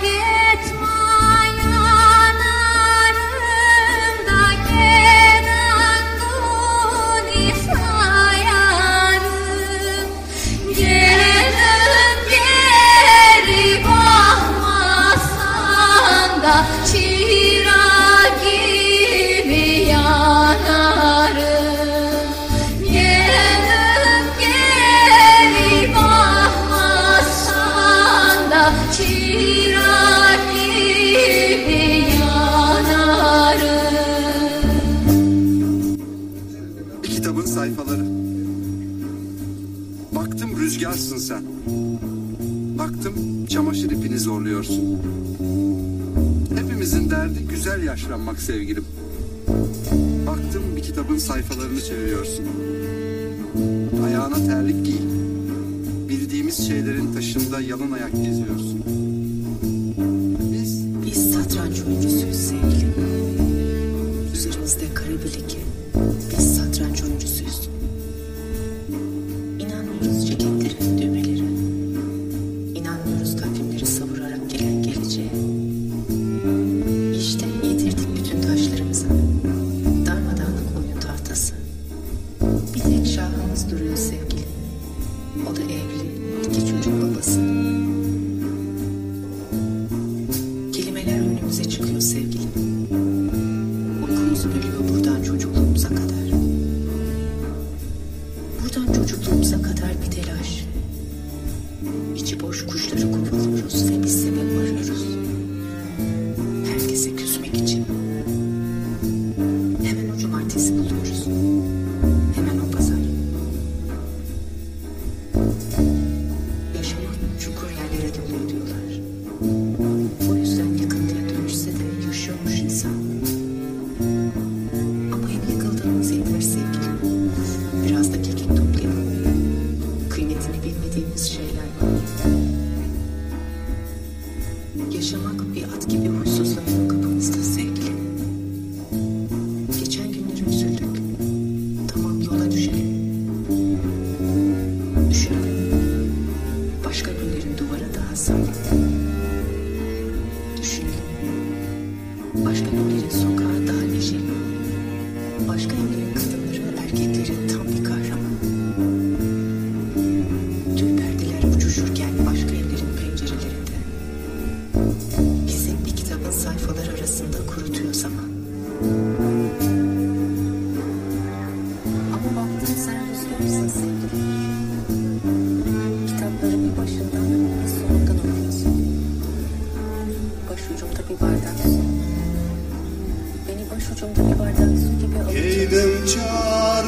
again. Rüzgarsın sen. Baktım çamaşır ipini zorluyorsun. Hepimizin derdi güzel yaşlanmak sevgilim. Baktım bir kitabın sayfalarını çeviriyorsun. Ayağına terlik giy. Bildiğimiz şeylerin taşında yalın ayak geziyorsun. İki çocuk babası. Kelimeler önümüze çıkıyor sevgilim. Uykumuzu bölüyor buradan çocukluğumuza kadar. Buradan çocukluğumuza kadar bir telaş. İçi boş kuşları kovalıyoruz ve bir sebep arıyoruz. Herkese küsmek için. Hemen o cumartesi buluyoruz. Thank you. Düşünelim. Başka günlerin sokağı daha neşeli. Başka evlerin kadınları, erkekleri tam bir kahraman. Tüm perdeler uçuşurken başka evlerin pencerelerinde. Bizi bir kitabın sayfaları arasında kurutuyor zaman. Ama baktın sen rüzgarsın sevgilim. Bardak su. Beni başucumda bir bardak su gibi çağ